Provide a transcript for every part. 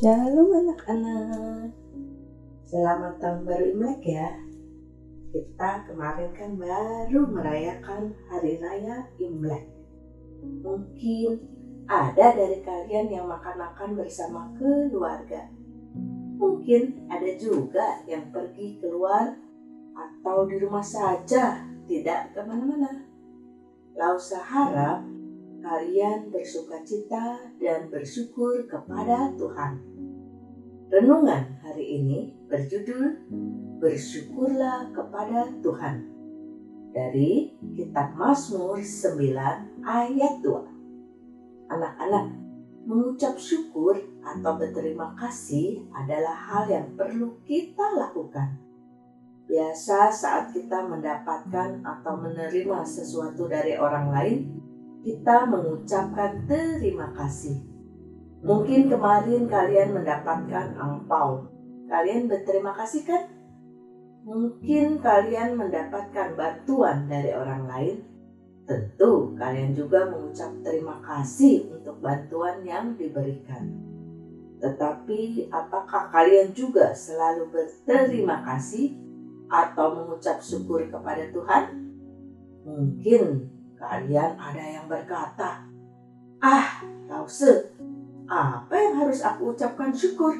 Shalom anak-anak. Selamat tahun baru Imlek ya. Kita kemarin kan baru merayakan Hari Raya Imlek. Mungkin ada dari kalian yang makan-makan bersama keluarga. Mungkin ada juga yang pergi keluar atau di rumah saja tidak ke mana-mana. Lausa harap kalian bersuka cita dan bersyukur kepada Tuhan. Renungan hari ini berjudul Bersyukurlah kepada Tuhan dari kitab Mazmur 9 ayat 2. Anak-anak, mengucap syukur atau berterima kasih adalah hal yang perlu kita lakukan. Biasa saat kita mendapatkan atau menerima sesuatu dari orang lain, kita mengucapkan terima kasih. Mungkin kemarin kalian mendapatkan angpau. Kalian berterima kasih kan? Mungkin kalian mendapatkan bantuan dari orang lain. Tentu kalian juga mengucap terima kasih untuk bantuan yang diberikan. Tetapi apakah kalian juga selalu berterima kasih atau mengucap syukur kepada Tuhan? Mungkin Kalian ada yang berkata, Ah, Lause, apa yang harus aku ucapkan syukur?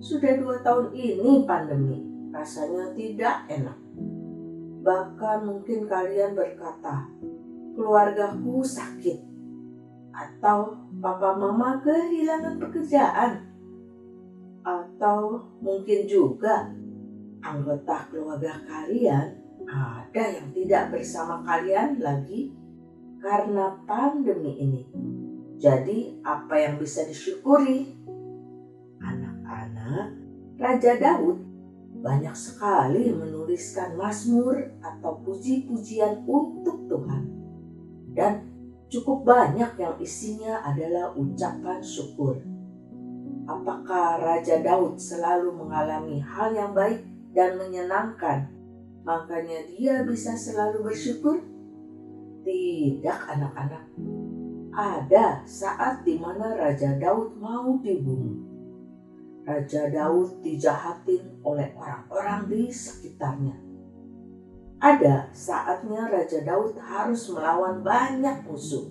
Sudah dua tahun ini pandemi, rasanya tidak enak. Bahkan mungkin kalian berkata, keluargaku sakit, atau papa mama kehilangan pekerjaan, atau mungkin juga anggota keluarga kalian ada yang tidak bersama kalian lagi karena pandemi ini. Jadi, apa yang bisa disyukuri? Anak-anak, Raja Daud banyak sekali menuliskan mazmur atau puji-pujian untuk Tuhan. Dan cukup banyak yang isinya adalah ucapan syukur. Apakah Raja Daud selalu mengalami hal yang baik dan menyenangkan makanya dia bisa selalu bersyukur? Tidak anak-anak. Ada saat di mana Raja Daud mau dibunuh. Raja Daud dijahatin oleh orang-orang di sekitarnya. Ada saatnya Raja Daud harus melawan banyak musuh.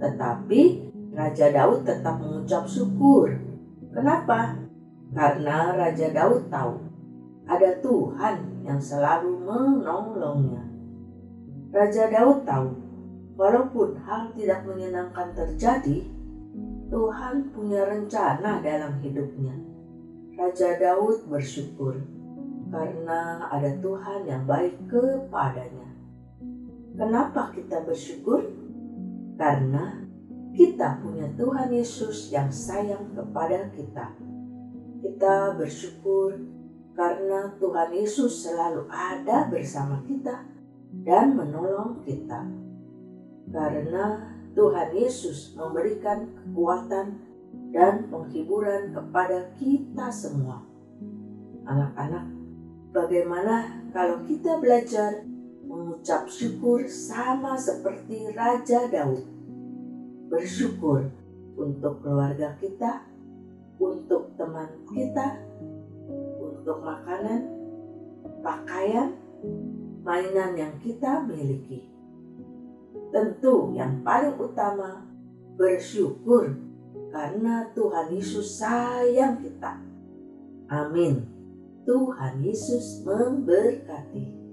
Tetapi Raja Daud tetap mengucap syukur. Kenapa? Karena Raja Daud tahu ada Tuhan yang selalu menolongnya. Raja Daud tahu, walaupun hal tidak menyenangkan terjadi, Tuhan punya rencana dalam hidupnya. Raja Daud bersyukur karena ada Tuhan yang baik kepadanya. Kenapa kita bersyukur? Karena kita punya Tuhan Yesus yang sayang kepada kita. Kita bersyukur karena Tuhan Yesus selalu ada bersama kita dan menolong kita. Karena Tuhan Yesus memberikan kekuatan dan penghiburan kepada kita semua. Anak-anak, bagaimana kalau kita belajar mengucap syukur sama seperti Raja Daud? Bersyukur untuk keluarga kita, untuk teman kita, untuk makanan, pakaian, mainan yang kita miliki. Tentu yang paling utama bersyukur karena Tuhan Yesus sayang kita. Amin. Tuhan Yesus memberkati.